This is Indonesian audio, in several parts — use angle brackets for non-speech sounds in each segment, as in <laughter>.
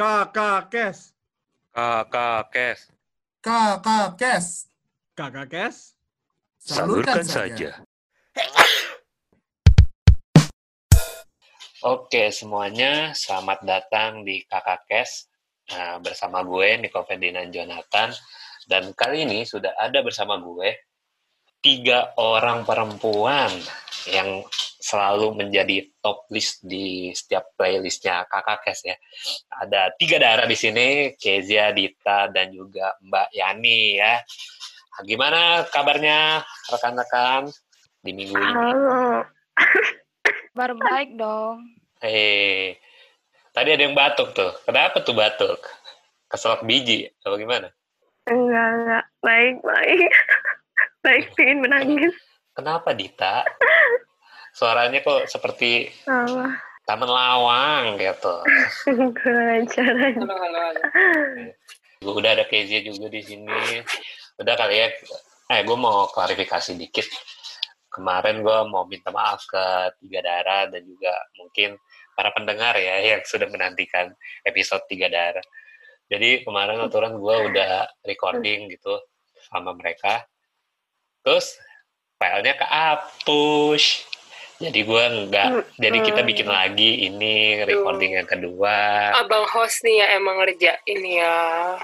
Kakak Kes. Kakak Kes. Kakak Kes. Kakak Kes. Salurkan saja. Oke semuanya, selamat datang di Kakak Kes nah, bersama gue Niko Ferdinand Jonathan dan kali ini sudah ada bersama gue tiga orang perempuan yang selalu menjadi top list di setiap playlistnya Kakak Kes ya. Ada tiga darah di sini, Kezia, Dita, dan juga Mbak Yani ya. Gimana kabarnya rekan-rekan di minggu ini? Halo. <laughs> Kabar baik dong. Hei, tadi ada yang batuk tuh. Kenapa tuh batuk? Keselak biji atau gimana? Enggak, enggak. Baik, baik. <laughs> baik, pengen menangis. Kenapa Dita? <laughs> Suaranya kok seperti Salah. taman lawang gitu. <laughs> Ajar aja. Udah ada Kezia juga di sini. Udah kali ya. Eh, gue mau klarifikasi dikit. Kemarin gue mau minta maaf ke Tiga Darah dan juga mungkin para pendengar ya <laughs> yang sudah menantikan episode Tiga Darah. Jadi kemarin aturan gue udah recording gitu sama mereka. Terus filenya kehapus. Jadi gue nggak, jadi kita bikin lagi ini recording yang kedua. Abang host nih ya emang ngerjain ya.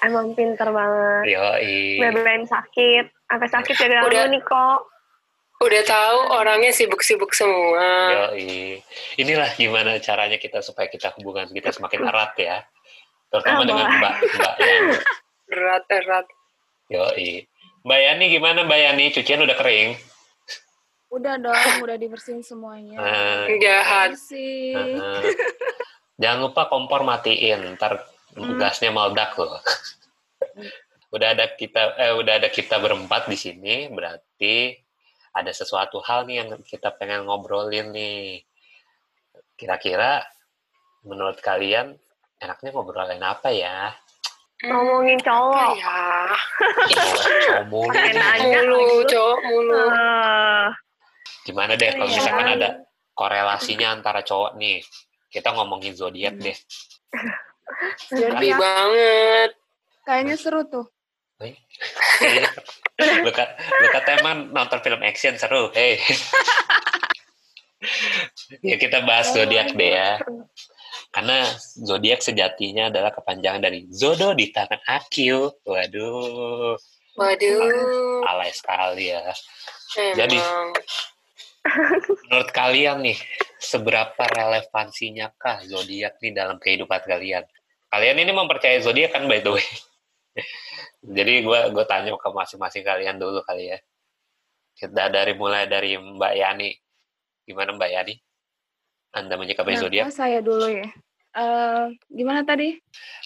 Emang pinter banget. Yoi. BBM sakit. Sampai sakit jadi Udah. nih kok. Udah tahu orangnya sibuk-sibuk semua. Yoi. Inilah gimana caranya kita supaya kita hubungan kita semakin erat ya. Terutama Ah, dengan. Mbak Mbak <laughs> Yani. Erat-erat. Yoi. Mbak Yani gimana Mbak Yani? Cucian udah kering? Udah dong, udah dibersihin semuanya. Nah, Jahat. Bersih. Heeh. Jangan lupa kompor matiin, ntar Hmm. gasnya meledak loh. <laughs> udah ada kita eh udah ada kita berempat di sini, berarti ada sesuatu hal nih yang kita pengen ngobrolin nih. Kira-kira menurut kalian enaknya ngobrolin apa ya? Ngomongin cowok. ya? Ngomongin nanya. Mulu, cowok mulu. Eh, gimana deh kalau Iya. misalkan ada korelasinya antara cowok nih. Kita ngomongin zodiak deh. <laughs> Lebih Jadi banget. kayaknya seru tuh. <laughs> lu, ka- lu kata emang nonton film action seru hey <laughs> ya kita bahas zodiak deh ya karena zodiak sejatinya adalah kepanjangan dari zodo di tangan Akil waduh Waduh. alay sekali ya Emang. Jadi- menurut kalian nih seberapa relevansinya kah zodiak nih dalam kehidupan kalian? Kalian ini mempercayai zodiak kan by the way? <laughs> Jadi gue gue tanya ke masing-masing kalian dulu kali ya. Kita dari mulai dari Mbak Yani. Gimana Mbak Yani? Anda menyikapi Nah, zodiak? Saya dulu ya. Eh, gimana tadi?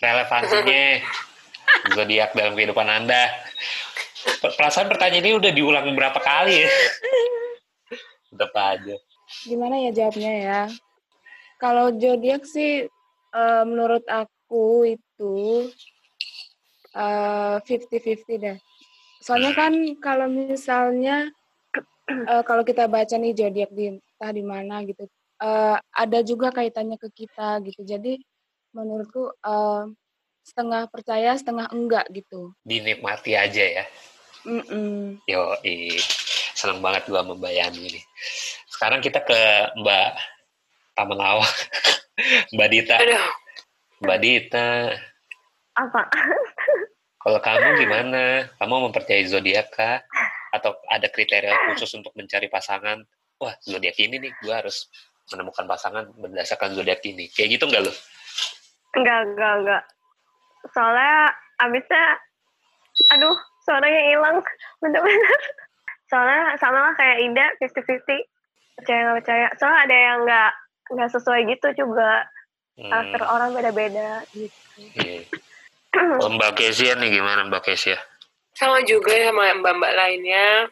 relevansinya <laughs> zodiak dalam kehidupan anda? Per- perasaan pertanyaan ini udah diulang berapa kali ya <laughs> tetap aja Gimana ya jawabnya ya? Kalau zodiak sih eh, menurut aku itu eh, 50-50 deh. Soalnya kan kalau misalnya <clears throat> eh, kalau kita baca nih zodiak di entah di mana gitu, eh, ada juga kaitannya ke kita gitu. Jadi menurutku eh, setengah percaya, setengah enggak gitu. dinikmati aja ya Mm-mm. Yo, seneng banget gua membayani ini. Sekarang kita ke Mbak Taman Lawang. <laughs> Mbak Dita. Aduh. Mbak Dita, apa? kalau kamu gimana? Kamu mempercayai zodiak kah? Atau ada kriteria khusus untuk mencari pasangan? Wah, zodiak ini nih, gua harus menemukan pasangan berdasarkan zodiak ini. Kayak gitu nggak lo? Enggak, enggak, enggak. Soalnya abisnya, aduh, suaranya hilang. Bener-bener. Soalnya sama lah kayak Ida, 50-50. Percaya nggak percaya. Soalnya ada yang nggak nggak sesuai gitu juga. Karakter Hmm, orang beda-beda gitu. Kalau Mbak Kesia nih gimana Mbak Kesia? Sama juga sama mbak-mbak lainnya.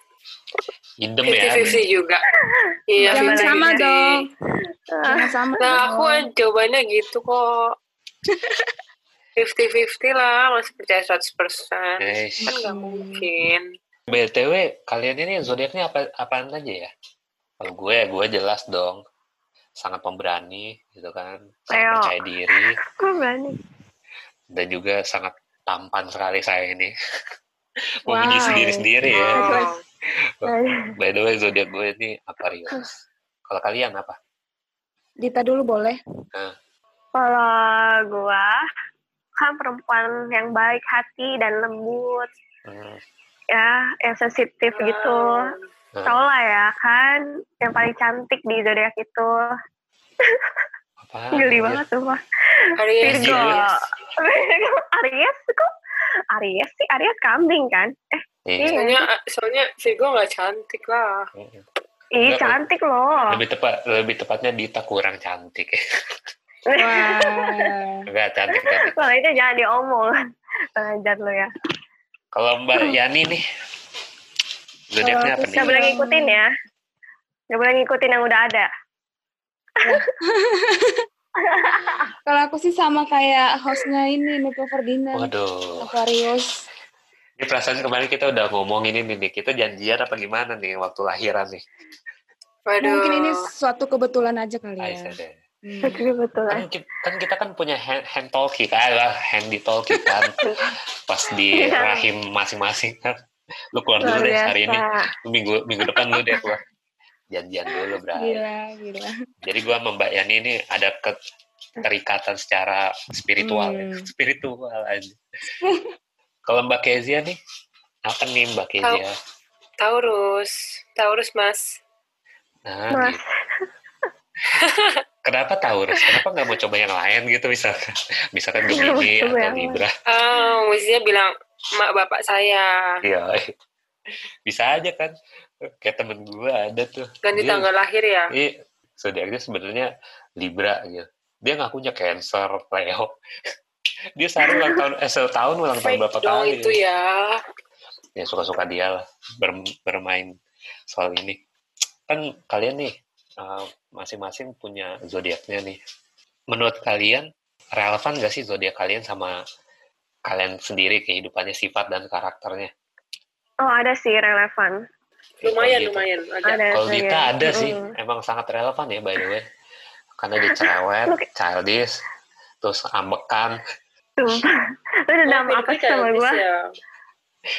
Idem ya. 50-50 juga. Iya, Jangan 50-50. sama dong. Jangan sama Nah, dong. aku jawabannya gitu kok. <laughs> 50-50 lah, masih percaya 100%. Eh, Kan nggak mungkin. BTW, kalian ini zodiaknya apa apaan aja ya? Kalau gue, gue jelas dong. Sangat pemberani gitu kan. Sangat Leo. percaya diri. Kok berani? dan juga sangat tampan sekali saya ini. <laughs> Memuji Wow. sendiri-sendiri ya. Wow. By the way, zodiak gue ini Aquarius. Kalau kalian apa? Dita dulu boleh. Kalau gua kan perempuan yang baik hati dan lembut, Hmm, ya, yang sensitif gitu. hmm. Tau lah ya kan, yang paling cantik di zodiak itu. Geli banget tuh, Pak. Aries, Virgo. Aries. Aries kok? Aries sih, Aries kambing kan? Eh, Iya. Soalnya, soalnya Virgo nggak cantik lah. Ih Enggak, cantik loh. Lebih tepat, lebih tepatnya Dita kurang cantik. Wah. Enggak cantik cantik. Kalau itu jangan diomong. Pengajar lo ya. Kalau Mbak Yani nih, zodiaknya apa nih? Gak boleh ngikutin ya. Gak boleh ngikutin yang udah ada. <laughs> Kalau aku sih sama kayak hostnya ini, Niko Ferdinand. Waduh, Aquarius. ini perasaan kemarin kita udah ngomongin ini nih. Kita janjian apa gimana nih waktu lahiran nih? Waduh. Mungkin ini suatu kebetulan aja kali ya. Aisyah deh. Hmm. Betul betul. Kan, ki- kan kita kan punya hand, hand talkie kan, lah, handy talkie kan. Pas di <laughs> Iya. rahim masing-masing kan. Lu keluar dulu deh hari ini. Minggu minggu depan lu deh keluar. Janjian dulu, Bro. Gila, gila. Jadi gua sama Mbak Yani ini ada ke- keterikatan secara spiritual, ya. Hmm. <laughs> spiritual aja. Kalau Mbak Kezia nih, apa nih Mbak Kezia? Taurus. Taurus, Mas. Nah, Mas. gitu. <laughs> Kenapa Taurus? Kenapa nggak mau coba yang lain gitu misalkan? Misalkan Gemini atau yang. Libra. Ah, mestinya bilang mak bapak saya. Iya. <laughs> Bisa aja kan. Kayak temen gue ada tuh. Ganti Dia- tanggal lahir ya. Iya. Zodiaknya sebenarnya Libra gitu. Dia ngakunya Cancer, Leo. <laughs> Dia sehari ulang tahun, eh setahun ulang tahun berapa kali. itu ya. ya suka-suka dia lah ber- bermain soal ini. Kan kalian nih uh, masing-masing punya zodiaknya nih. Menurut kalian relevan gak sih zodiak kalian sama kalian sendiri kehidupannya, sifat dan karakternya? Oh ada sih relevan. Lumayan, gitu. lumayan. Ada. Ada. Kalau Dita ya. ada sih, Mm-mm. emang sangat relevan ya by the way. Karena dia cerewet, childish, terus ambekan. Sumpah. Lu dendam Oh, apa sama gue? ya.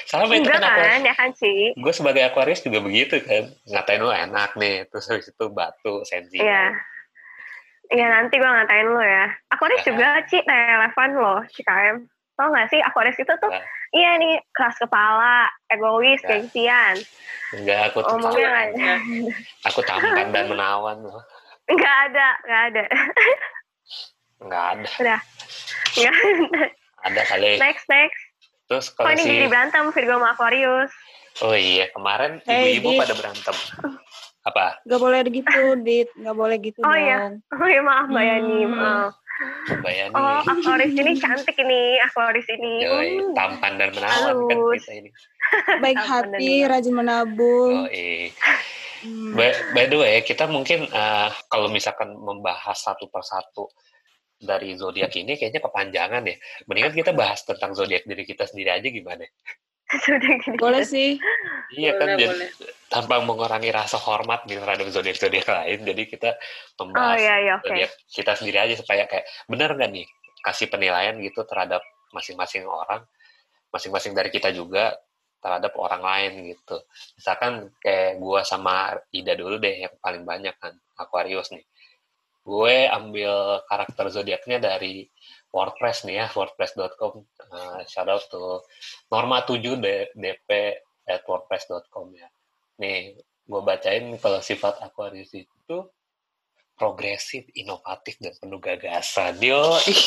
Sama itu kan kan, ya kan sih. Gue sebagai Aquarius juga begitu kan. Ngatain lu enak nih, terus habis itu batu, sensi. Iya. Iya nanti gue ngatain lu ya. Aquarius Nah. juga Ci relevan loh CKM. Tau gak sih Aquarius itu tuh Nah. iya nih keras kepala, egois, Nah. gengsian. Enggak, aku tuh Omongnya tampan. Aku tampan dan menawan loh. Enggak ada, enggak ada. Enggak ada. Udah. Enggak ada. Ada kali. Next, next. Terus Kok kalau ini si... jadi berantem Virgo sama Aquarius? Oh iya, kemarin Hey, ibu-ibu Dit. pada berantem. Apa? Gak boleh gitu, Dit. Gak boleh gitu Oh, dong. iya. <laughs> Oh iya maaf Mbak Yani, Hmm. maaf. Bayani. Oh Aquarius ini cantik ini, Aquarius ini. Yoi, Hmm. tampan dan menawan kan kita ini. Baik hati, rajin menabung. Yoi. Hmm. By, by the way, kita mungkin eh, kalau misalkan membahas satu persatu dari zodiak ini kayaknya kepanjangan ya. Mendingan kita bahas tentang zodiak diri kita sendiri aja gimana? <laughs> Boleh sih. Iya kan, Boleh, jadi boleh. tanpa mengurangi rasa hormat nih terhadap zodiak-zodiak lain, jadi kita Oh membahas iya iya oke. zodiak kita sendiri aja supaya kayak benar nggak nih kasih penilaian gitu terhadap masing-masing orang, masing-masing dari kita juga terhadap orang lain gitu. Misalkan kayak gua sama Ida dulu deh yang paling banyak kan Aquarius nih. Gue ambil karakter zodiaknya dari WordPress nih ya, wordpress.com. Uh, shout out to Norma 7 D- DP at wordpress.com ya. Nih, gue bacain kalau sifat Aquarius itu progresif, inovatif, dan penuh gagasan. Yo, ih.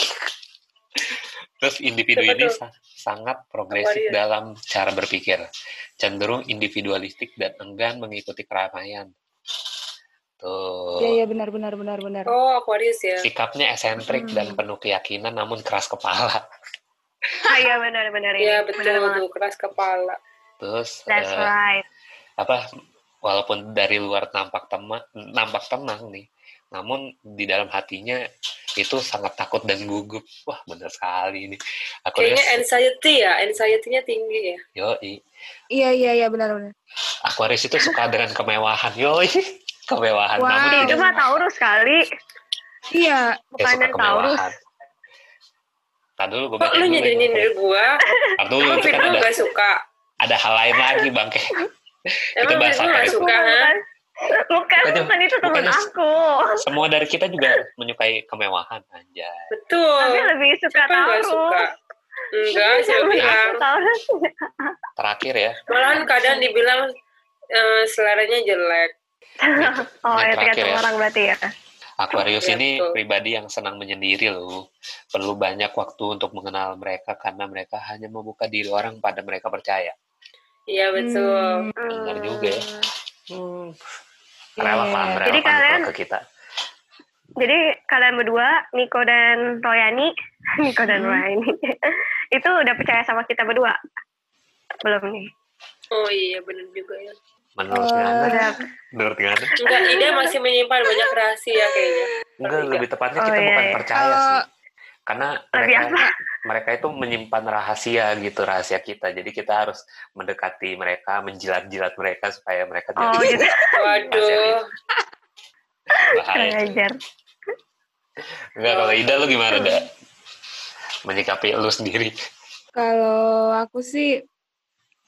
<laughs> Terus individu Siapa ini sangat progresif dalam cara berpikir, cenderung individualistik dan enggan mengikuti keramaian. Tuh. Iya, iya benar, benar, benar, benar. Oh, Aquarius ya. Sikapnya esentrik Hmm. dan penuh keyakinan namun keras kepala. Ah <laughs> iya benar benar. Iya, betul, Benar betul. Keras kepala. Terus That's eh, right. apa walaupun dari luar nampak tenang nampak tenang nih namun di dalam hatinya itu sangat takut dan gugup wah benar sekali ini aku Kayaknya anxiety ya. Anxiety-nya tinggi ya. yoi Iya, iya, iya benar, benar. Aquarius itu suka dengan kemewahan yoi kemewahan Wah. namun Itu tidak mah Taurus kali. Iya, ya Bukannya Taurus. kemewahan Tar dulu gue Kok lu nyindir gua? Tar dulu Emang itu kan gak suka? ada hal lain lagi bangke. <laughs> Emang Firman apa gak itu? suka, ha? Bukan, Bukannya- bukan itu temen bukannya- aku. Semua dari kita juga menyukai kemewahan anjay. Betul. Tapi lebih suka Siapa taruh. suka? Enggak, siapa bilang? Terakhir ya, Malahan kadang dibilang eh, seleranya jelek. <laughs> Oh, Yang ya terakhir tergantung ya. orang berarti ya. Aquarius Iya, ini betul. pribadi yang senang menyendiri loh. Perlu banyak waktu untuk mengenal mereka karena mereka hanya membuka diri orang pada mereka percaya. Iya, betul. Hmm, Benar juga ya. Iya, Relevan, relevan Jadi kalian- ke kita. Jadi kalian berdua, Niko dan Royani, <laughs> Niko dan Hmm. Royani, <laughs> itu udah percaya sama kita berdua? Belum nih. Oh iya, benar juga ya. Menurut Ngana, menurut Ngana, Enggak, Ida masih menyimpan banyak rahasia kayaknya. enggak lebih tepatnya Oh, kita iya, bukan iya. percaya sih. Karena mereka apa? mereka itu menyimpan rahasia gitu, rahasia kita. Jadi kita harus mendekati mereka, menjilat-jilat mereka supaya mereka Oh, gitu. Waduh. bahaya. Ngajar. Enggak, kalau Ida lu gimana, Da? Menyikapi lu sendiri. Kalau aku sih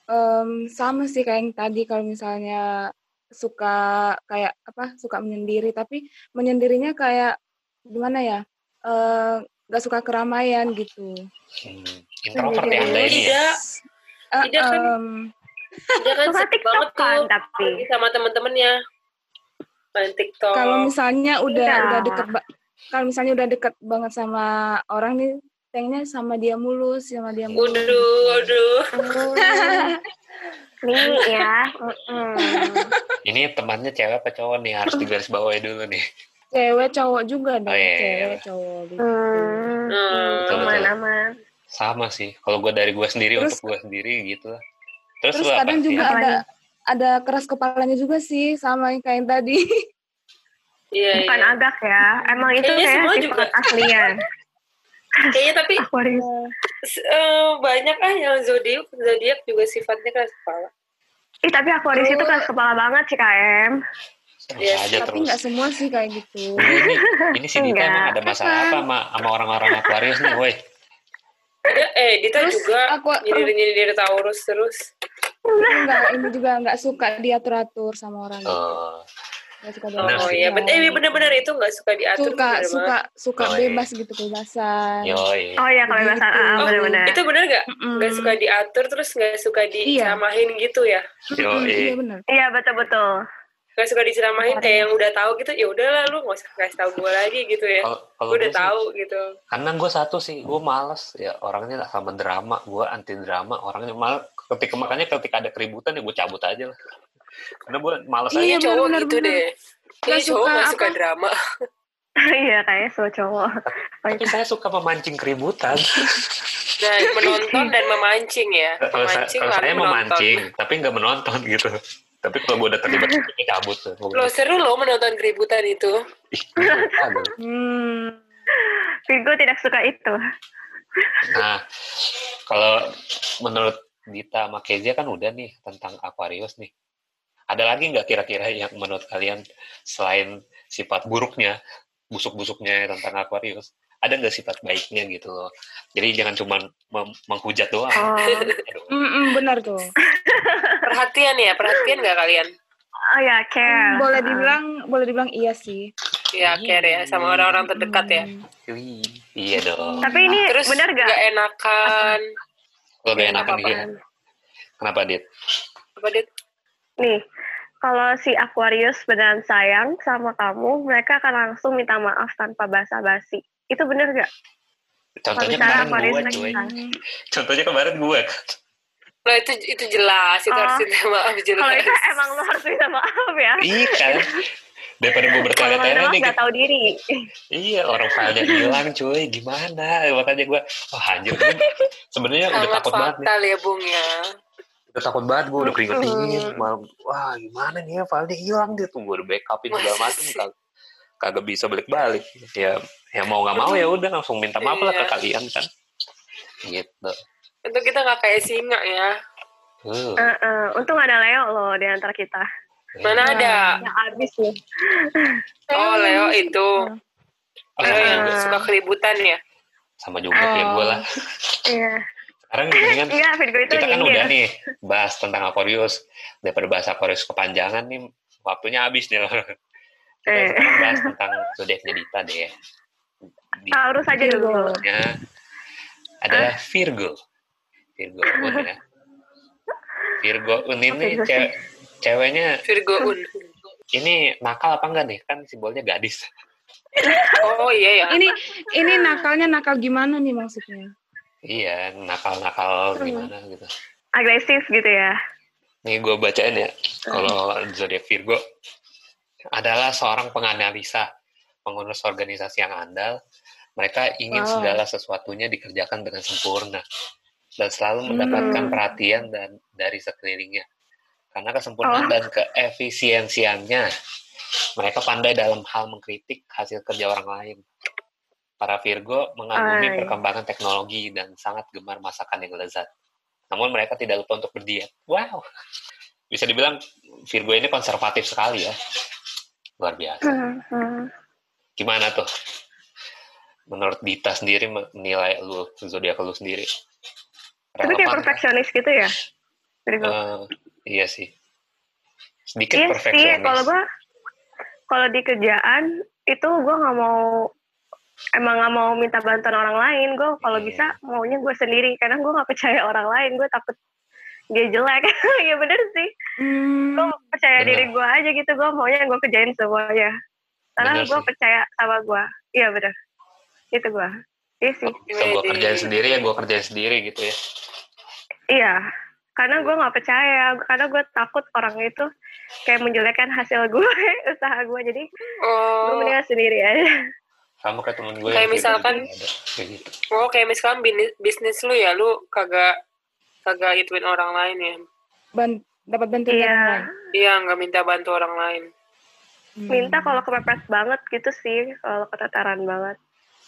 em, sama sih kayak yang tadi kalau misalnya suka kayak apa suka menyendiri tapi menyendirinya kayak gimana ya eh, nggak suka keramaian gitu. Hmm, introvert ya Anda ini ya? Ida. Eh, Ida kan em, Dia kan Suka TikTok kan, tapi. sama temen-temennya. Main TikTok. kalau misalnya udah Iya. udah deket kalau misalnya udah deket banget sama orang nih pengennya sama dia mulus sama dia mulus. Waduh, waduh. Nih ya. Mm-mm. Ini temannya cewek apa cowok nih? Harus digaris bawahi dulu nih. Cewek cowok juga dong, Oh, iya, iya, cewek iya. cowok gitu. Hmm, Hmm. Betul, aman betul. aman. Sama sih. Kalau gue dari gue sendiri Terus- untuk gue sendiri gitu. Terus, Terus lu apa? kadang juga Ya, ada ada keras kepalanya juga sih sama yang kayak tadi. Iya, Bukan iya. agak ya. Emang itu kayak sifat juga. Kayaknya tapi Aquarius. s- eh, banyak ah yang zodiak zodiak juga sifatnya keras kepala. Ih, tapi Aquarius itu keras kepala banget sih, KM. Iya, aja Tapi terus. nggak semua sih kayak gitu. Ini, ini si Dita Enggak. emang ada masalah apa sama, sama orang-orang Aquarius nih, woi? Dia, eh, Dita Terus juga aku nyindir-nyindir Taurus terus. nggak ini juga nggak suka diatur-atur sama orang. Oh, Nggak suka Bener Oh iya, ben- eh benar-benar itu nggak suka diatur. suka bener suka suka Oh, iya. bebas gitu kebebasan. yoi. Oh iya, kebebasan. Begitu. Ah, Oh, benar-benar. itu benar nggak? Nggak suka diatur terus nggak suka Iya. diceramahin gitu ya? Yoi. Iya benar. Iya, betul-betul. Nggak suka diceramahin kayak yang udah tahu gitu. Ya udahlah lu nggak usah kasih tahu gue lagi gitu ya. Kalau Gue udah sih, tahu gitu. karena gue satu sih, gue males ya orangnya sama drama, gue anti drama, orangnya mal ketika makanya ketika ada keributan ya gue cabut aja lah. Karena gue males Iya, aja. cowok benar, gitu benar. deh. Kayaknya cowok suka nggak suka apa? drama. Iya, kayaknya semua cowok. Tapi saya suka memancing keributan. Nah, menonton dan memancing ya. Kalau saya, Memancing kalau saya menonton. memancing, tapi nggak menonton gitu. Tapi kalau gue udah terlibat, <laughs> gue cabut Lo seru lo menonton keributan itu. Gue. <laughs> Hmm. Virgo tidak suka itu. Nah, kalau menurut Dita sama Kezia kan udah nih tentang Aquarius nih. Ada lagi nggak kira-kira yang menurut kalian selain sifat buruknya, busuk-busuknya tentang Aquarius, ada nggak sifat baiknya gitu loh? Jadi jangan cuma mem- menghujat doang. Oh, benar tuh. <laughs> Perhatian ya, perhatian nggak kalian? oh ya, care. Boleh dibilang boleh dibilang iya sih. Ya, care ya sama orang-orang terdekat ya. Hmm. iya dong. Tapi ini Terus benar gak? nggak enakan. Lo gak Nggak enakan. Kenapa, Dit? Apa dia? Nih, kalau si Aquarius beneran sayang sama kamu, mereka akan langsung minta maaf tanpa basa-basi. Itu bener gak? Contohnya kemarin Aquarius gue, cuy. Contohnya kemarin gue. Nah itu itu jelas, itu Oh. harus minta maaf jelas. Kalau itu emang lo harus minta maaf ya. Iya kan? Daripada gue bertele-tele maaf nih, gak tahu diri. Iya, orang filenya hilang cuy, gimana? Makanya gue, wah anjir, gue sebenarnya udah Sangat takut banget nih. fatal ya Bung ya. Udah takut banget, gue udah keringet dingin. Malam, wah gimana nih ya, filenya hilang dia tuh. Gue udah backupin segala Masa macam, kag- kagak bisa balik-balik. Ya, ya mau nggak mau ya udah langsung minta maaf lah ke Iya. kalian kan. Gitu. Untuk kita nggak kayak singa ya. Uh, Heeh. Untung ada Leo loh di antara kita. Mana iya. ada? Ya abis nih. Oh Leo itu. Oh, Leo yang juga. suka keributan ya. sama juga Oh. Virgo lah. Iya. Sekarang mendingan Iya, Virgo itu kita kan nyindir. udah nih bahas tentang Aquarius. Daripada bahas Aquarius kepanjangan nih, waktunya habis nih. <laughs> Kita Eh. sekarang bahas tentang zodiaknya Dita deh. Taurus aja dulu. Adalah Virgo. Virgo Un ya. Virgo Un ini Virgo ce- ceweknya Virgo Un. ini nakal apa enggak nih? Kan simbolnya gadis. Oh iya ya. Ini ini nakalnya nakal gimana nih maksudnya? Iya, nakal-nakal gimana gitu. Agresif gitu ya. Nih gue bacain ya. Kalau zodiak Virgo adalah seorang penganalisa, pengurus organisasi yang andal. Mereka ingin Wow. segala sesuatunya dikerjakan dengan sempurna dan selalu mendapatkan Hmm. perhatian dan dari sekelilingnya. Karena kesempurnaan Oh. dan keefisiensiannya, mereka pandai dalam hal mengkritik hasil kerja orang lain. Para Virgo mengagumi Ay. perkembangan teknologi dan sangat gemar masakan yang lezat. Namun mereka tidak lupa untuk berdiet. Wow. Bisa dibilang Virgo ini konservatif sekali ya. Luar biasa. Hmm, <laughs> hmm. Gimana tuh? Menurut Dita sendiri menilai lu, zodiak lu sendiri. Tapi kayak Relevan nggak? perfeksionis gitu ya. Virgo. Eh, iya sih. Sedikit Iya sih, perfeksionis. kalau gue kalau di kerjaan itu gue nggak mau emang nggak mau minta bantuan orang lain. Gue kalau Iya. bisa maunya gue sendiri karena gue nggak percaya orang lain. Gue takut dia jelek. <laughs> ya bener sih. Hmm, Gue percaya Bener. diri gue aja gitu. Gue maunya gue kerjain semuanya. Karena Bener gue sih. percaya sama gue. Iya bener. Itu gue. Iya sih. Bisa gue kerjain sendiri ya gue kerjain sendiri gitu ya. Iya. Karena gue nggak percaya. Karena gue takut orang itu kayak menjelekkan hasil gue, <laughs> usaha gue. Jadi gue Oh, mendingan sendiri aja. Sama kayak temen gue. Kayak yang misalkan- gitu. Kayak gitu. oh kayak misalkan bisnis, bisnis lu ya, lu kagak kagak ituin orang lain ya. ban- dapat bantuan Iya. dari orang lain. Iya, nggak minta bantu orang lain. Hmm. minta kalau kepepet banget gitu sih kalau keteteran banget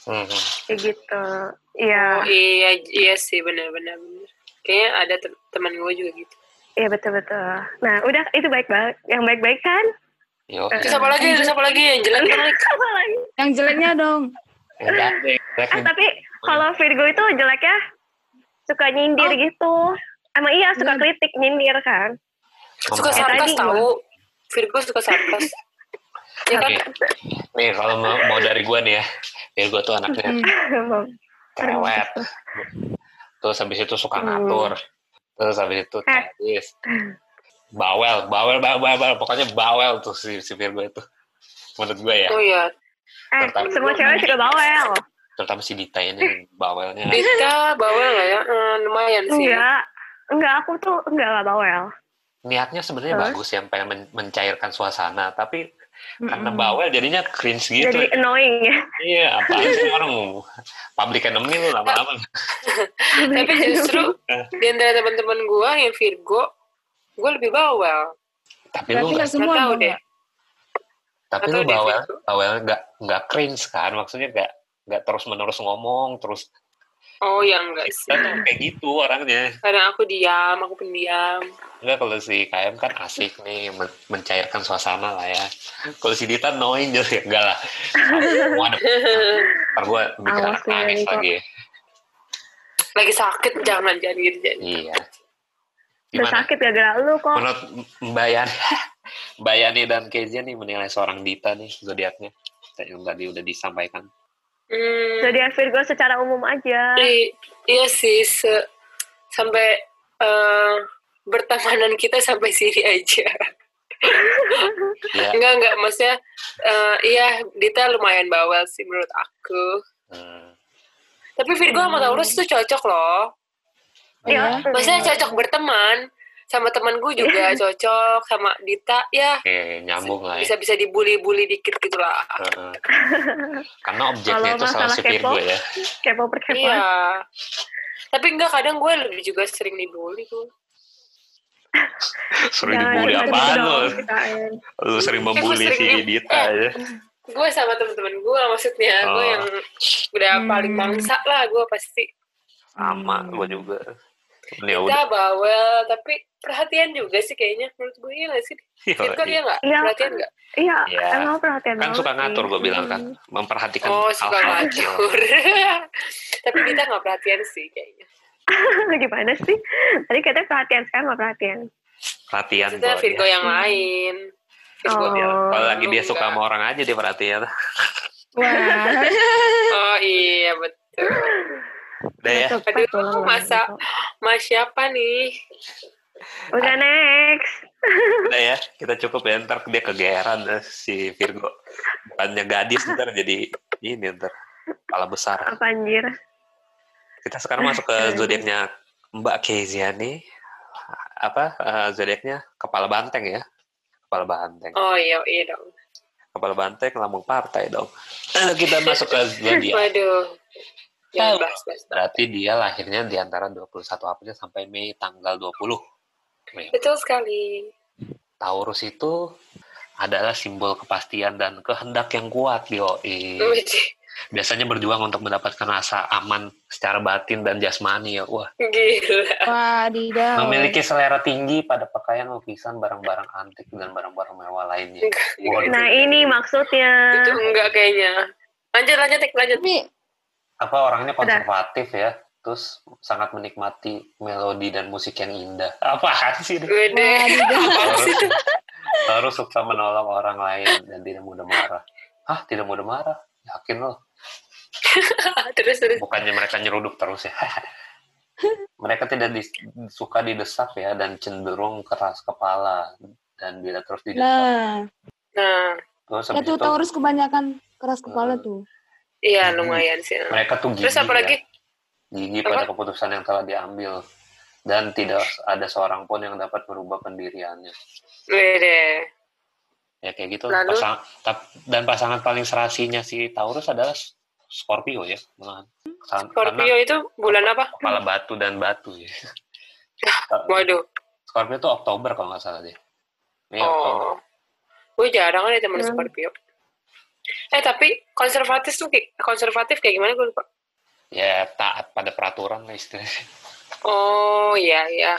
Hmm. kayak gitu Oh iya iya, iya sih benar-benar benar. Kayaknya ada te- teman gue juga gitu. iya betul betul nah udah itu baik banget yang baik baik kan Yo, Eh, Terus apa lagi? Terus apa lagi yang jelek dong? Lik? apa lagi Yang jeleknya dong. Enggak, deh. Jelek eh, tapi kalau Virgo itu jeleknya suka nyindir gitu emang iya suka Iya. kritik nyindir kan Suka sarkas tahu. Virgo suka sarkas. <laughs> ya kan? Oke. Nih kalau mau, mau dari gue nih ya, Virgo tuh anaknya <laughs> cerewet. <laughs> Terus habis itu suka ngatur. Terus habis itu Eh. Sadis. Bawel, bawel, bawel, bawel, pokoknya bawel tuh si, si Virgo itu. Menurut gue ya, Oh iya. eh Terutama- semua cewek juga bawel terutama si Dita ini bawelnya. Dita bawel nggak ya? Eh, lumayan sih. enggak enggak aku tuh enggak enggak bawel Niatnya sebenarnya Terus? bagus yang pengen men- mencairkan suasana, tapi karena bawel jadinya cringe gitu. jadi annoying ya Iya, apa sih orang public enemy lu lama-lama. <laughs> Tapi justru di antara teman-teman gue yang Virgo, gue lebih bawel. Tapi lu Berarti nggak semua tahu deh. Tapi lu bawel bawel nggak nggak cringe kan maksudnya nggak nggak terus menerus ngomong terus Oh ya enggak sih. kita tuh kayak gitu orangnya Kadang aku diam, aku pendiam. enggak kalau si KM kan asik nih men- mencairkan suasana lah ya kalau si Dita knowing jadi enggak lah semua ada <laughs> ntar gue bikin Awas anak nih, nangis lagi Lagi sakit, jangan jangan gitu. Jangan. iya gimana sakit gara-gara lu kok menurut Mbak Yani <laughs> Mbak Yani dan Kezia nih menilai seorang Dita nih zodiaknya yang tadi udah disampaikan Hmm, zodiak Virgo secara umum aja i- iya sih, se- sampai eh, bertemanan kita sampai sini aja. ya Enggak, enggak. Maksudnya, eh, iya, Dita lumayan bawel sih menurut aku. hmm. Tapi Virgo sama Taurus tuh cocok loh. Iya. Maksudnya cocok berteman. Sama teman gue juga cocok. Sama Dita, ya oke nyambung lah ya bisa-bisa dibully-bully dikit gitu lah. Heeh. <laughs> Karena objeknya itu si Virgo kepo, ya. kepo perkepoan Iya. Tapi enggak, kadang gue lebih juga sering dibully tuh. <laughs> Sering dibully gitu dong, lu? Lu sering sering si di- Dita eh. ya. Gue sama temen-temen gue maksudnya. Gue Oh. yang udah Hmm. paling bangsa lah gue pasti. Sama, Hmm. gua juga. Ya udah. Kita bawel, tapi perhatian juga sih kayaknya menurut gue iya gak sih? Virgo iya nggak? Iya. Perhatian nggak? Iya, Iya. emang perhatian Kan suka ngatur gue bilang kan, Mm. memperhatikan Oh, suka hal-hal kecil. ngatur. <laughs> tapi kita nggak perhatian sih kayaknya. <laughs> Gimana sih? Tadi katanya perhatian, sekarang nggak perhatian. Perhatian gua, Virgo ya. yang lain. Virgo Oh. Ya, kalau lagi dia suka enggak. sama orang aja dia perhatian. Wah. <laughs> Oh iya betul. Udah ya. Aduh, masa-. Mas siapa nih? Udah next. <laughs> Udah ya, kita cukup ya. Ntar dia kegeeran eh, si Virgo. Bukannya gadis, ntar jadi ini ntar. Kepala besar. Apa anjir? Kita sekarang masuk ke zodiaknya Mbak Kezia nih. Apa eh, zodiaknya kepala banteng ya? Kepala banteng. Oh iya iya dong. Kepala banteng lambung partai dong. Eh, kita masuk ke zodiak. Waduh. Tahu. Bahas bahas. Berarti dia lahirnya di antara 21 April sampai Mei tanggal 20. Mei. Betul sekali. Taurus itu adalah simbol kepastian dan kehendak yang kuat. Wih, Biasanya berjuang untuk mendapatkan rasa aman secara batin dan jasmani ya. Wah, Gila. Wadidaw. memiliki selera tinggi pada pakaian, lukisan, barang-barang antik dan barang-barang mewah lainnya. Waduh. Nah ini maksudnya. Itu enggak kayaknya. Lanjut lanjut lanjut. Tapi Apa orangnya konservatif ya? Terus sangat menikmati melodi dan musik yang indah. <laughs> Apaan sih? ini? Taurus, Taurus suka menolong orang lain dan tidak mudah marah. Hah, tidak mudah marah? Yakin loh. <laughs> terus terus. Bukannya mereka nyeruduk terus ya. <laughs> mereka tidak dis- suka didesak ya dan cenderung keras kepala dan bila terus didesak Nah, Nah, terus ya tuh itu Taurus kebanyakan keras kepala Hmm. tuh. Iya Hmm. lumayan sih. mereka tuh gigih Terus apa ya. lagi? gigih Apa? pada keputusan yang telah diambil dan tidak ada seorang pun yang dapat merubah pendiriannya Gede. ya kayak gitu Lalu? Pasang- tap- dan pasangan paling serasinya si Taurus adalah Scorpio ya malahan. Scorpio karena itu bulan apa? kepala batu dan batu ya <laughs> Waduh. Scorpio itu Oktober kalau nggak salah deh Iya, Oktober. Oh. Gue jarang ada temen Hmm. Scorpio. Eh tapi konservatif tuh kayak- konservatif kayak gimana gue lupa. ya taat pada peraturan lah istilahnya Oh iya iya.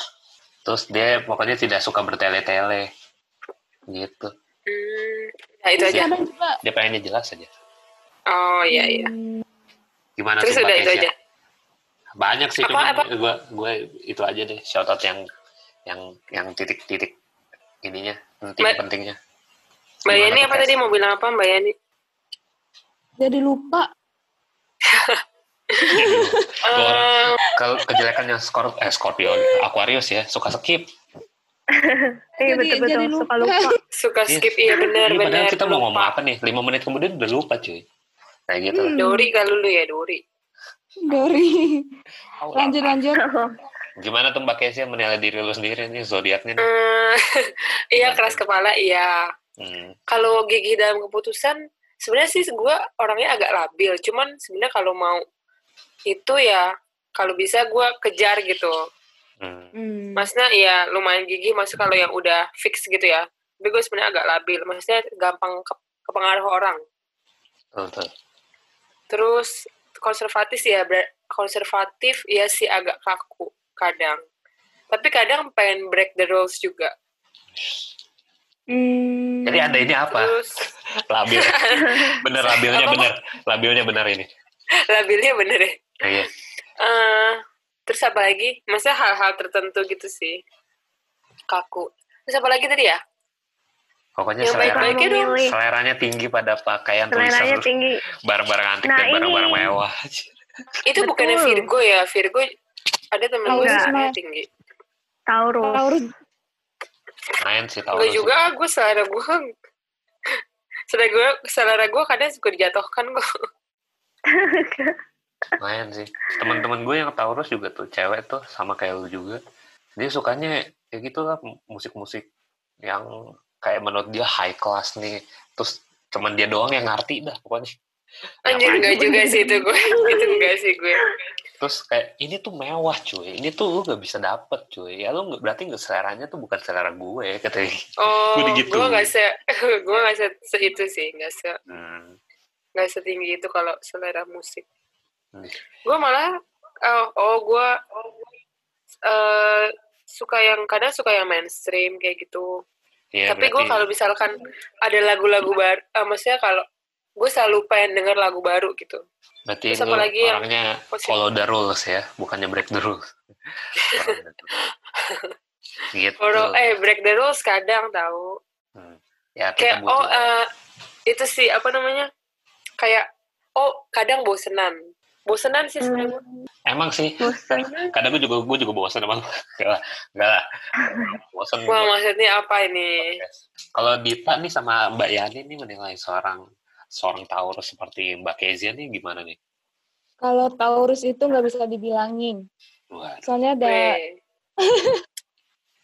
terus dia pokoknya tidak suka bertele-tele gitu Hmm, nah itu Terus aja. dia pengennya jelas aja Oh iya iya. Gimana Terus sih udah itu aja. banyak sih Apa, cuma apa? gue gue itu aja deh shout out yang yang yang titik-titik ininya penting Mbak- pentingnya Mbak Gimana Yani apa tadi mau bilang apa Mbak Yani? Jadi lupa. Eh, kalau kejelekannya skor eh Scorpio Aquarius ya suka skip <laughs> Iya Jadi- betul betul jadi suka lupa. <laughs> suka Iya. skip iya benar Iya, padahal benar. kita mau ngomong apa nih lima menit kemudian udah lupa cuy kayak gitu Hmm. Dori kalau lu ya Dori. Dori. Lanjut lanjut. <laughs> gimana tuh Mbak Kesia menilai diri lu sendiri nih zodiaknya nih Eh, iya keras kepala iya. hmm. Kalau gigih dalam keputusan sebenarnya sih gue orangnya agak labil. Cuman sebenarnya kalau mau itu ya kalau bisa gue kejar gitu. Hmm. Hmm. Maksudnya ya lumayan gigih. Maksudnya kalau yang udah fix gitu ya. Tapi gue sebenarnya agak labil. Maksudnya gampang ke kepengaruh orang. Tuh. Terus konservatif ya konservatif ya sih agak kaku kadang. Tapi kadang pengen break the rules juga. Hmm. jadi anda ini apa Terus <laughs> labil bener labilnya Apa-apa? bener labilnya bener ini labilnya bener ya. Ya, iya Eh, terus apa lagi? Maksudnya hal-hal tertentu gitu sih. Kaku. Terus apa lagi tadi ya? pokoknya Yang selera dong. Memilih. seleranya tinggi pada pakaian Seleranya tulisan tinggi. barang-barang antik Nah, dan barang-barang mewah Itu bukannya. Virgo ya? Virgo ada temen gue seleranya mah. tinggi. Taurus. Taurus. Main sih tahu Gue juga, gue selera gue <laughs> selera gue selera gue kadang suka dijatuhkan kok. <laughs> main sih teman-teman gue yang Taurus juga tuh cewek tuh sama kayak lu juga dia sukanya ya gitu lah musik-musik yang kayak menurut dia high class nih terus cuman dia doang yang ngerti dah pokoknya Anjir enggak juga sih itu gue. <laughs> itu enggak sih gue. Terus kayak ini tuh mewah cuy ini tuh lu gak bisa dapet cuy ya lu nggak berarti nggak seleranya tuh bukan selera gue katanya Oh, <laughs> Gue gue digituin. nggak se, <laughs> gue nggak se, se itu sih, nggak se, hmm. nggak setinggi itu kalau selera musik. Nih. Gue malah, oh, oh gue eh suka yang kadang suka yang mainstream kayak gitu. Iya, Tapi gue kalau misalkan ada lagu-lagu baru, eh, maksudnya kalau gue selalu pengen denger lagu baru gitu. Berarti Terus apa lagi yang orangnya positif? follow the rules ya, bukannya break the rules. <laughs> gitu. Kalau eh break the rules kadang tahu. Hmm. Ya kita Kayak butuh. oh eh, itu sih apa namanya? Kayak oh kadang bosenan. Bosenan sih sebenarnya. Emang sih, bosan kadang gue juga gue juga bosan emang. Enggak lah, enggak lah. Bosan. Wah gua. maksudnya apa ini? Kalau Dita nih sama Mbak Yani nih menilai seorang seorang Taurus seperti Mbak Kezia nih gimana nih? Kalau Taurus itu nggak bisa dibilangin. Wah, Soalnya ada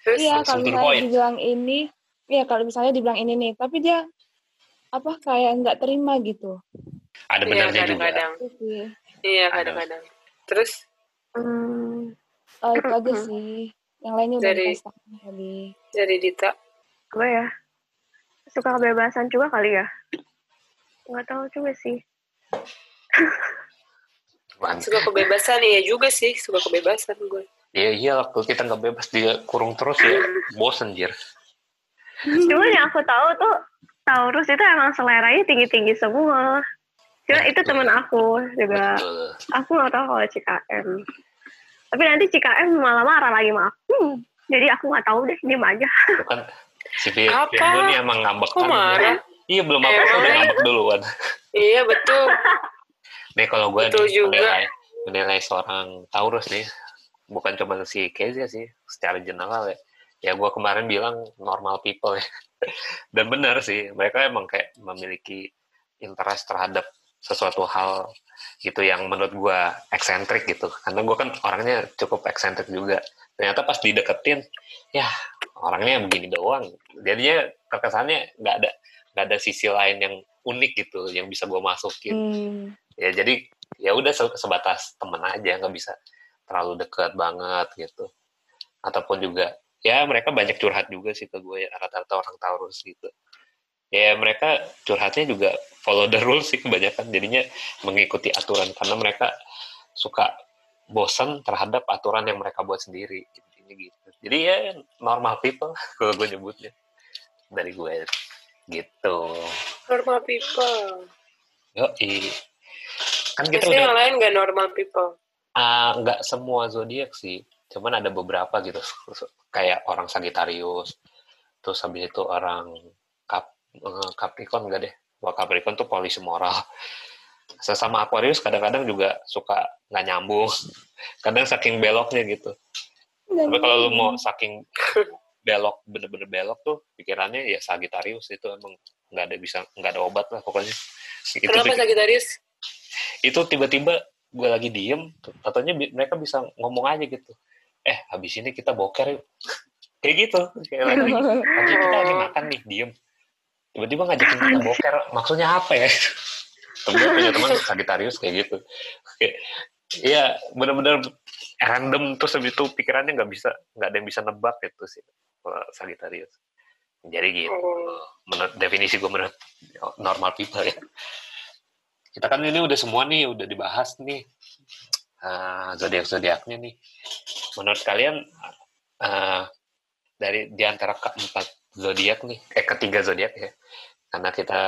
Iya, kalau misalnya point. dibilang ini, iya kalau misalnya dibilang ini nih, tapi dia apa kayak nggak terima gitu. ada iya benarnya juga. kadang-kadang. Itu sih. Iya Ada. kadang-kadang. Terus hmm, Oh, itu aja sih. Yang lainnya udah Dari- dari Dita. apa ya suka kebebasan juga kali ya nggak tahu juga sih Mantap. Suka kebebasan iya juga sih, suka kebebasan gue. Iya iya waktu kita nggak bebas dia kurung terus ya bosen jir. Cuman yang aku tahu tuh Taurus itu emang seleranya tinggi-tinggi semua. Cuman itu temen aku juga. Betul. Aku nggak tahu kalau CKM. Tapi nanti CKM malah marah lagi sama aku. Jadi aku nggak tahu deh, diem aja. Itu kan si? Firgo nih emang ngambek Kok marah? Iya belum apa Emang? udah ngambek duluan. Iya betul. Nih kalau gue Betul nih, juga. menilai, menilai seorang Taurus nih, bukan cuma si Kezia sih, secara general ya. Ya gue kemarin bilang normal people ya. <laughs> Dan benar sih, mereka emang kayak memiliki interest terhadap sesuatu hal gitu yang menurut gue eksentrik gitu. Karena gue kan orangnya cukup eksentrik juga. Ternyata pas dideketin, ya orangnya begini doang. Jadinya terkesannya nggak ada nggak ada sisi lain yang unik gitu yang bisa gue masukin. Hmm. ya jadi ya udah se- sebatas temen aja nggak bisa terlalu dekat banget gitu. Ataupun juga ya mereka banyak curhat juga sih ke gue ya, rata-rata orang Taurus gitu. Ya mereka curhatnya juga follow the rules sih kebanyakan. Jadinya mengikuti aturan karena mereka suka bosan terhadap aturan yang mereka buat sendiri intinya gitu. Jadi ya normal people <laughs> kalau gue nyebutnya dari gue gitu Normal people. yo kan kita Biasanya udah yang lain gak normal people. Ah, nggak semua zodiak sih, cuman ada beberapa gitu, <laughs> kayak orang Sagittarius, terus habis itu orang Cap, eh, Capricorn enggak deh, Wah, Capricorn tuh polisi moral. <laughs> Sesama Aquarius kadang-kadang juga suka nggak nyambung, <laughs> kadang saking beloknya gitu. Tapi kalau lu mau saking belok, bener-bener belok tuh, pikirannya ya Sagittarius itu emang nggak ada bisa nggak ada obat lah pokoknya. Itu Kenapa Sagittarius? itu tiba-tiba gue lagi diem katanya mereka bisa ngomong aja gitu. Eh habis ini kita boker yuk. <laughs> Kayak gitu kayak lagi, lagi kita lagi makan nih diem. Tiba-tiba ngajakin kita boker maksudnya apa ya? <laughs> Temen punya teman <laughs> Sagitarius kayak gitu. Kayak, Iya, bener-bener random terus habis itu pikirannya nggak bisa nggak ada yang bisa nebak gitu sih Sagittarius. Jadi gitu. Oh. Menurut definisi gue menurut normal people ya. Kita kan ini udah semua nih udah dibahas nih uh, zodiak zodiaknya nih. Menurut kalian uh, dari di antara keempat zodiak nih, eh ketiga zodiak ya, karena kita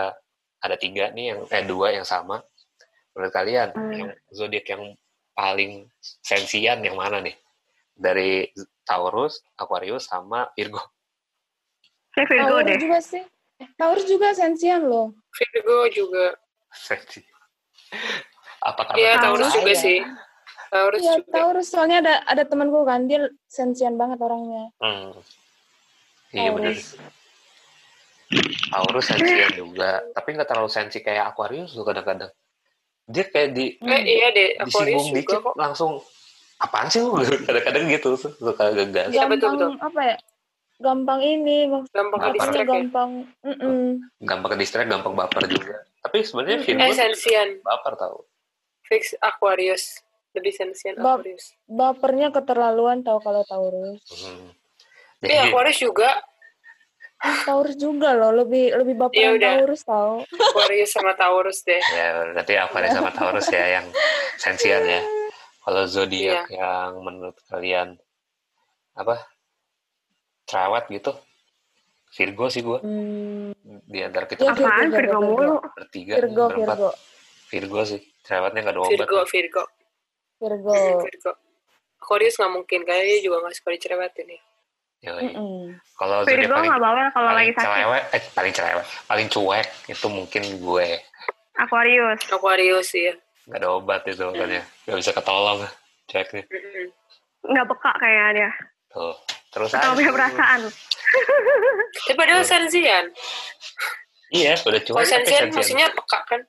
ada tiga nih yang eh dua yang sama. Menurut kalian Hmm. yang zodiak yang paling sensian yang mana nih? Dari Taurus, Aquarius, sama Virgo. Kayak Virgo Taurus deh. juga sih. Taurus juga sensian loh. Virgo juga. Sensi. Apa karena Iya, Taurus saya? juga ya. sih. Taurus Iya, juga. Taurus soalnya ada ada temanku kan dia sensian banget orangnya. Hmm. Iya benar. Taurus. Sensian juga, tapi nggak terlalu sensi kayak Aquarius tuh kadang-kadang. Dia kayak di Eh iya deh, Aquarius disinggung juga dikit kok. langsung apaan sih lu <laughs> kadang-kadang gitu suka gegas. Iya, betul, gampang apa ya? Gampang ini maksudnya Gampang ke distract ya. gampang. Mm-mm. gampang ke distract, gampang baper juga. Tapi sebenarnya Hmm. Virgo tuh sensian. baper tau. Fix Aquarius. Lebih sensian Bab- Aquarius. Bapernya keterlaluan tau kalau Taurus. Hmm. Iya, Jadi Aquarius juga. Taurus juga loh lebih lebih baper Iya, yang udah. Taurus tau. Aquarius sama Taurus deh. ya berarti Aquarius sama Taurus ya yang sensian ya. <laughs> Kalau zodiak Iya. yang menurut kalian apa cerewet gitu Virgo sih gue Hmm, di antara kita Iya, Virgo, Apaan Virgo, Virgo Virgo. mulu? bertiga Virgo, berempat Virgo, Virgo sih cerewetnya nggak ada obat Virgo, Virgo. Virgo. Virgo. Aquarius nggak mungkin, karena dia juga nggak suka dicerewetin ya. Yoi. Mm-mm. kalau zodiak Virgo paling nggak bawel kalau lagi sakit. cerewet eh paling cerewet paling cuek itu mungkin gue Aquarius. Aquarius sih ya. Nggak ada obat itu katanya nggak bisa ketolong cueknya Mm-mm. Nggak peka kayaknya dia. tuh terus Atau aja. punya perasaan. <laughs> Tapi padahal sensian. iya udah cuek Kalau tapi sensian maksudnya peka kan.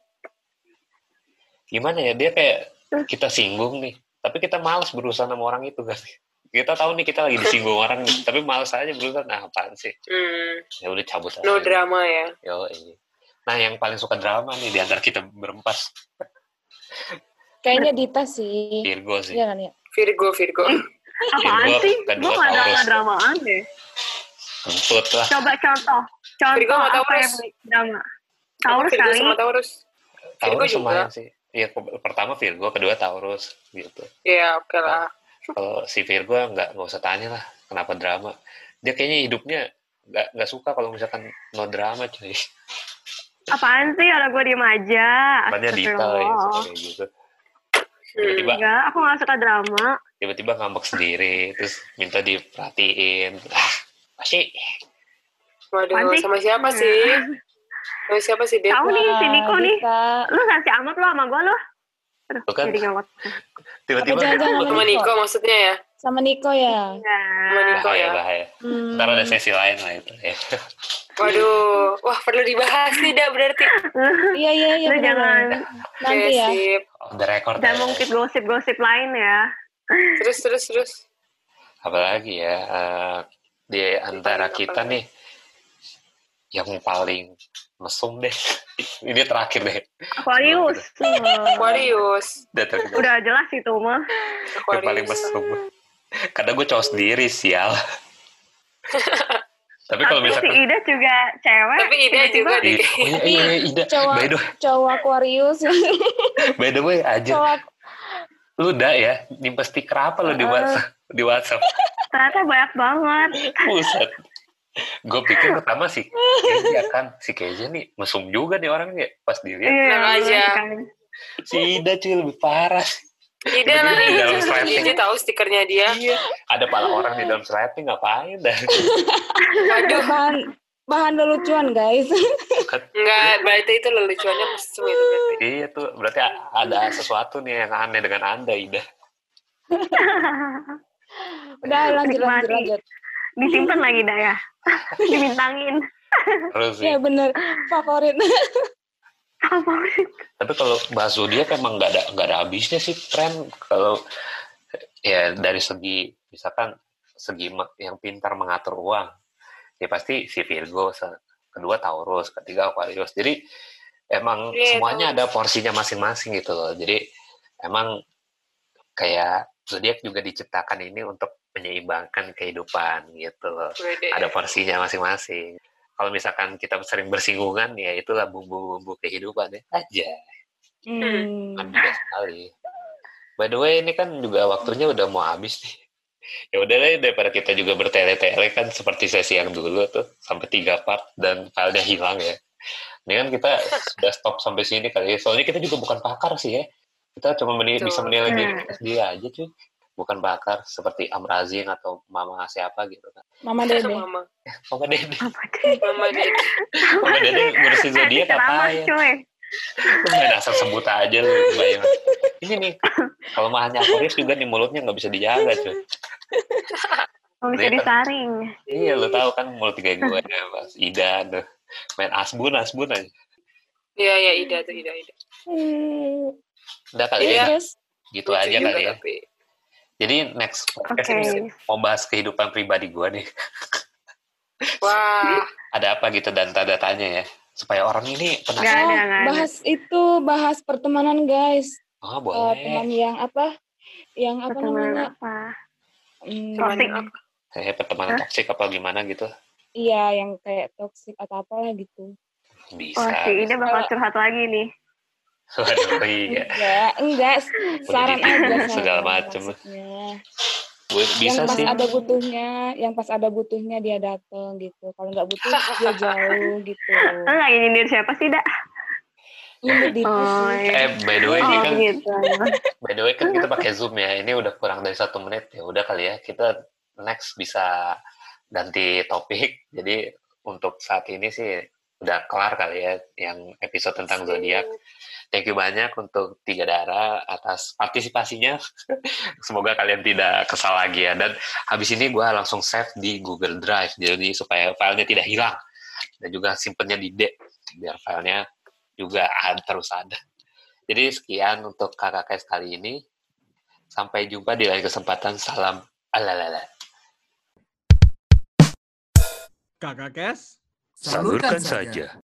gimana ya dia kayak kita singgung nih tapi kita males berusaha sama orang itu kan kita tahu nih kita lagi disinggung orang nih tapi males aja berusaha nah apaan sih Hmm. ya udah cabut aja No drama ya. Yo, nah yang paling suka drama nih di antara kita berempat Kayaknya Dita sih. Virgo sih Iya kan ya? Virgo, Virgo. Apaan Virgo, sih? kedua Gue nggak Taurus. drama-dramaan deh. kentut lah Coba contoh. Virgo Contoh sama apa Taurus. yang drama? Taurus Virgo kali. sama Taurus. Virgo Taurus juga. lumayan sih Iya, pertama Virgo, kedua Taurus gitu. Ya, oke lah. Kalau si Virgo nggak nggak usah tanya lah kenapa drama. Dia kayaknya hidupnya nggak nggak suka kalau misalkan no drama cuy. Apaan sih? Ada gue diem aja. Makanya Dita kayak gitu. Hmm. Tiba-tiba Enggak, aku gak suka drama. tiba-tiba ngambek sendiri, terus minta diperhatiin. Ah, masih Waduh, Apaan sih? sama siapa sih? Sama siapa sih dia? Tahu nih si Niko nih. Dita. Lu kasih amat lo sama gue lo. Aduh, kan. jadi gawat. tiba-tiba Sama Niko maksudnya ya? Sama Niko ya? Ya. Sama Niko bahaya ya? bahaya. Hmm. Ntar ada sesi lain lah itu. Ya. Waduh, wah perlu dibahas tidak berarti. Iya, iya, iya. Jangan. Nanti ya. sip. On the record. ya. mungkin gosip-gosip lain ya. Terus, terus, terus. Apalagi ya eh, di antara kita nih yang paling mesum deh. <laughs> Ini terakhir deh. Aquarius. Aquarius. Udah. Udah jelas itu mah. Yang paling mesum. Kadang gue cowok sendiri sial. <laughs> Tapi kalau Tapi si misalkan Ida juga cewek. Tapi Ida juga deh. Iya, oh iya, iya, iya, Ida. Cowok, By the, cowok Aquarius. by the way, aja. cowok Lu udah ya, nyimpen stiker apa lu di. WhatsApp? Di WhatsApp. Ternyata banyak banget. Buset. Gue pikir pertama si Keja kan. Si Keja nih mesum juga nih orangnya. Pas dilihat, Iya, Tenang aja. kan. si Ida cuy lebih parah. Ida lah. Di dalam sleting. Ida tahu stikernya dia. Iya. Ada pala orang di dalam sleting ngapain dah. Waduh, bahan bahan lelucuan guys. enggak, berarti itu lelucuannya mesum itu berarti. iya tuh, berarti ada sesuatu nih yang aneh dengan Anda, Ida. Udah lanjut lanjut lanjut. Disimpan lagi dah ya. <laughs> Dibintangin. Terus. Ya bener favorit. Tapi kalau bahas zodiak emang nggak ada nggak ada habisnya sih tren. Kalau ya dari segi misalkan segi yang pintar mengatur uang ya pasti si Virgo kedua Taurus ketiga Aquarius. Jadi emang Iya, semuanya ada porsinya masing-masing gitu loh. Jadi emang kayak zodiak juga diciptakan ini untuk menyeimbangkan kehidupan gitu loh. Ada porsinya masing-masing kalau misalkan kita sering bersinggungan ya itulah bumbu-bumbu kehidupan ya aja Hmm. Ada sekali. By the way, ini kan juga waktunya udah mau habis nih. Ya udah deh, daripada kita juga bertele-tele kan seperti sesi yang dulu tuh sampai tiga part dan filenya hilang ya. Ini kan kita sudah stop sampai sini kali ya. Soalnya kita juga bukan pakar sih ya. Kita cuma meni- Betul. bisa menilai diri kita sendiri aja cuy. Bukan pakar seperti Amrazin atau Mama siapa gitu kan. Mama Dede. Mama. <laughs> Mama Dede. Mama Dede. Mama Dede ngurusin zodiak apa ya? main asal sebut aja lu. bayang. Ini nih, kalau mahanya Aquarius juga nih mulutnya nggak bisa dijaga cuy. Mau bisa kan- disaring. Iya, lu tahu kan mulut kayak gue ya, Mas. Ida tuh. Main asbun, asbun aja. Iya, iya, Ida tuh, Ida, Ida. Hmm. Udah kali Iya. ya, Terus gitu Lucu aja kali ya. tapi. Jadi next podcast Oke. ini mau bahas kehidupan pribadi gue nih. <laughs> Wah, Ada apa gitu dan tanda tanya ya. Supaya orang ini penasaran. oh, bahas itu bahas pertemanan guys. Oh, Eh, boleh. teman yang apa? Yang apa Pertemanan namanya? apa? Hmm, Toxic. Kayak pertemanan Hah? toksik apa gimana gitu. Iya, yang kayak toxic atau apalah gitu. Bisa. Wah, si Ida bakal curhat lagi nih. Waduh, iya. Enggak, enggak. Saran aja. segala. Bu- Bisa yang pas sih. ada butuhnya, yang pas ada butuhnya dia dateng gitu. Kalau nggak butuh dia <laughs> jauh gitu. Lo lagi nyindir siapa sih, Dak? Ini di Oh, iya. Eh, by the way, ini Oh, kan gitu. By the way kan kita pakai Zoom ya. Ini udah kurang dari satu menit ya. Udah kali ya kita next bisa ganti topik. Jadi untuk saat ini sih udah kelar kali ya yang episode tentang zodiak. Thank you banyak untuk tiga darah atas partisipasinya. <laughs> Semoga kalian tidak kesal lagi ya. Dan habis ini gue langsung save di Google Drive jadi supaya filenya tidak hilang dan juga simpennya di D biar filenya juga ada terus ada. Jadi sekian untuk kakak kes kali ini. Sampai jumpa di lain kesempatan. Salam alalala. Kakak Kes. Salurkan saja.